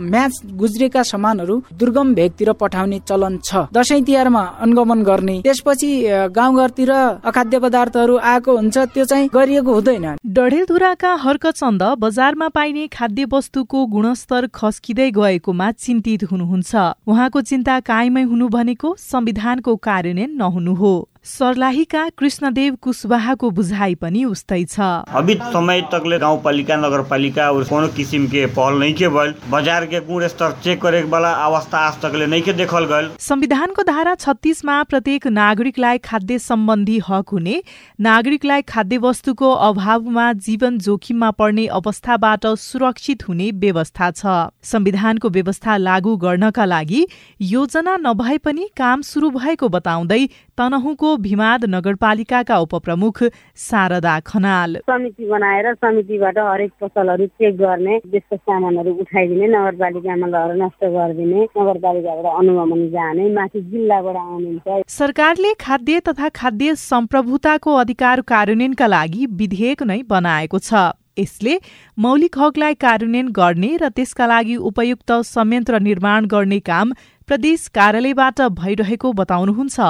Match गुज्रेका सामानहरू दुर्गम भेगतिर पठाउने चलन छ। दसैँ तिहारमा अनुगमन गर्ने त्यसपछि गाउँघरतिर अखाद्य पदार्थहरू आएको हुन्छ त्यो चाहिँ गरिएको हुँदैन। डढेलधुराका हर्कचन्द बजारमा पाइने खाद्य वस्तुको गुणस्तर खस्किँदै गएकोमा चिन्तित हुनुहुन्छ। उहाँको चिन्ता कायमै हुनु भनेको संविधानको कार्यान्वयन नहुनु हो। सर्लाहीका कृष्णदेव कुशवाहाको बुझाइ पनि उस्तै छ। अभी समय तकले गाउँपालिका नगरपालिका कोनो किसिम के पहल नहीं के भइल। बजार के गुण स्तर चेक करे वाला अवस्था आज तकले नहीं के देखल गल संविधानको धारा छत्तीसमा प्रत्येक नागरिकलाई खाद्य सम्बन्धी हक हुने नागरिकलाई खाद्य वस्तुको अभावमा जीवन जोखिममा पर्ने अवस्थाबाट सुरक्षित हुने व्यवस्था छ। संविधानको व्यवस्था लागू गर्नका लागि योजना नभए पनि काम सुरु भएको बताउँदै तनहुको भिमाद नगरपालिकाका उपप्रमुख शारदा खनाल। समिति बनाएर समितिबाट हरेक पसलहरू चेक गर्ने त्यसको सामानहरू उठाइदिने नगरपालिकामा लगेर नष्ट गरिदिने नगरपालिकाबाट अनुगमन जाने माथि जिल्लाबाट आउनुहुन्छ। सरकारले खाद्य तथा खाद्य सम्प्रभुताको अधिकार कार्यान्वयनका लागि विधेयक नै बनाएको छ। यसले मौलिक हकलाई कार्यान्वयन गर्ने र त्यसका लागि उपयुक्त संयन्त्र निर्माण गर्ने काम प्रदेश कार्यालयबाट भइरहेको बताउनुहुन्छ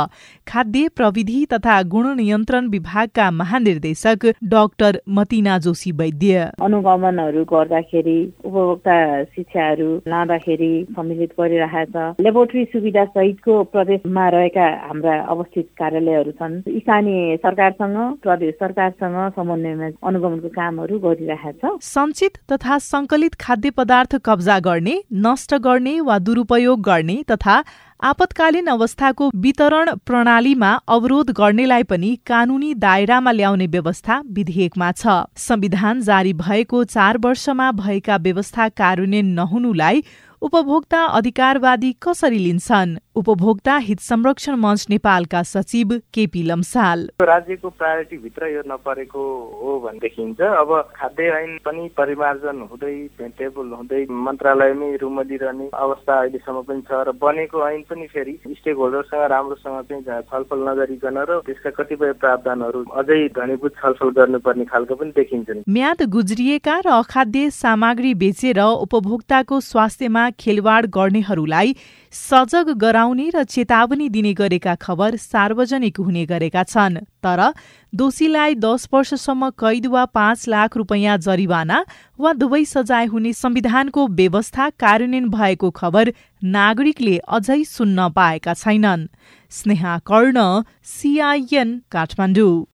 खाद्य प्रविधि तथा गुण नियन्त्रण विभागका महानिर्देशक डाक्टर मतिना जोशी वैद्य। अनुगमनहरू गर्दाखेरि उपभोक्ता शिक्षाहरू लाँदाखेरि सम्मिलित गरिरहेको छ लेबोरेटरी सुविधा सहितको प्रदेशमा रहेका हाम्रा अवस्थित कार्यालयहरू छन्। स्थानीय सरकारसँग प्रदेश सरकारसँग समन्वयमा अनुगमनको कामहरू गरिरहेको छ सञ्चित तथा सङ्कलित खाद्य पदार्थ कब्जा गर्ने नष्ट गर्ने वा दुरुपयोग गर्ने तथा आपतकालीन अवस्थाको वितरण प्रणालीमा अवरोध गर्नेलाई पनि कानूनी दायरामा ल्याउने व्यवस्था विधेयकमा छ। संविधान जारी भएको चार वर्षमा भएका व्यवस्था कार्यान्वयन नहुनुलाई उपभोक्ता अधिकारवादी कसरी लिन्छन्? उपभोक्ता हित संरक्षण मञ्च नेपालका सचिव केपी लम्साल। राज्यको प्रायोरिटी भित्र यो नपरेको हो भनेदेखि अब खाद्य ऐन पनि परिमार्जन हुँदै टेबल हुँदै मन्त्रालयमै रुम दिइरहने अवस्था अहिलेसम्म पनि छ र बनेको ऐन पनि फेरि स्टेक होल्डरसँग राम्रोसँग चाहिँ छलफल नगरिकन र त्यसका कतिपय प्रावधानहरू अझै घनीभूत छलफल गर्नुपर्ने खालको पनि देखिन्छ म्याद गुज्रिएका र अखाद्य सामग्री बेचेर उपभोक्ताको स्वास्थ्यमा खेलवाड गर्नेहरूलाई सजग गराउने र चेतावनी दिने गरेका खबर सार्वजनिक हुने गरेका छन्। तर दोषीलाई दस वर्षसम्म कैद वा पाँच लाख रुपियाँ जरिवाना वा दुवै सजाय हुने संविधानको व्यवस्था कार्यान्वयन भएको खबर नागरिकले अझै सुन्न पाएका छैनन्। स्नेहा कर्ण सिआइएन काठमाडौँ।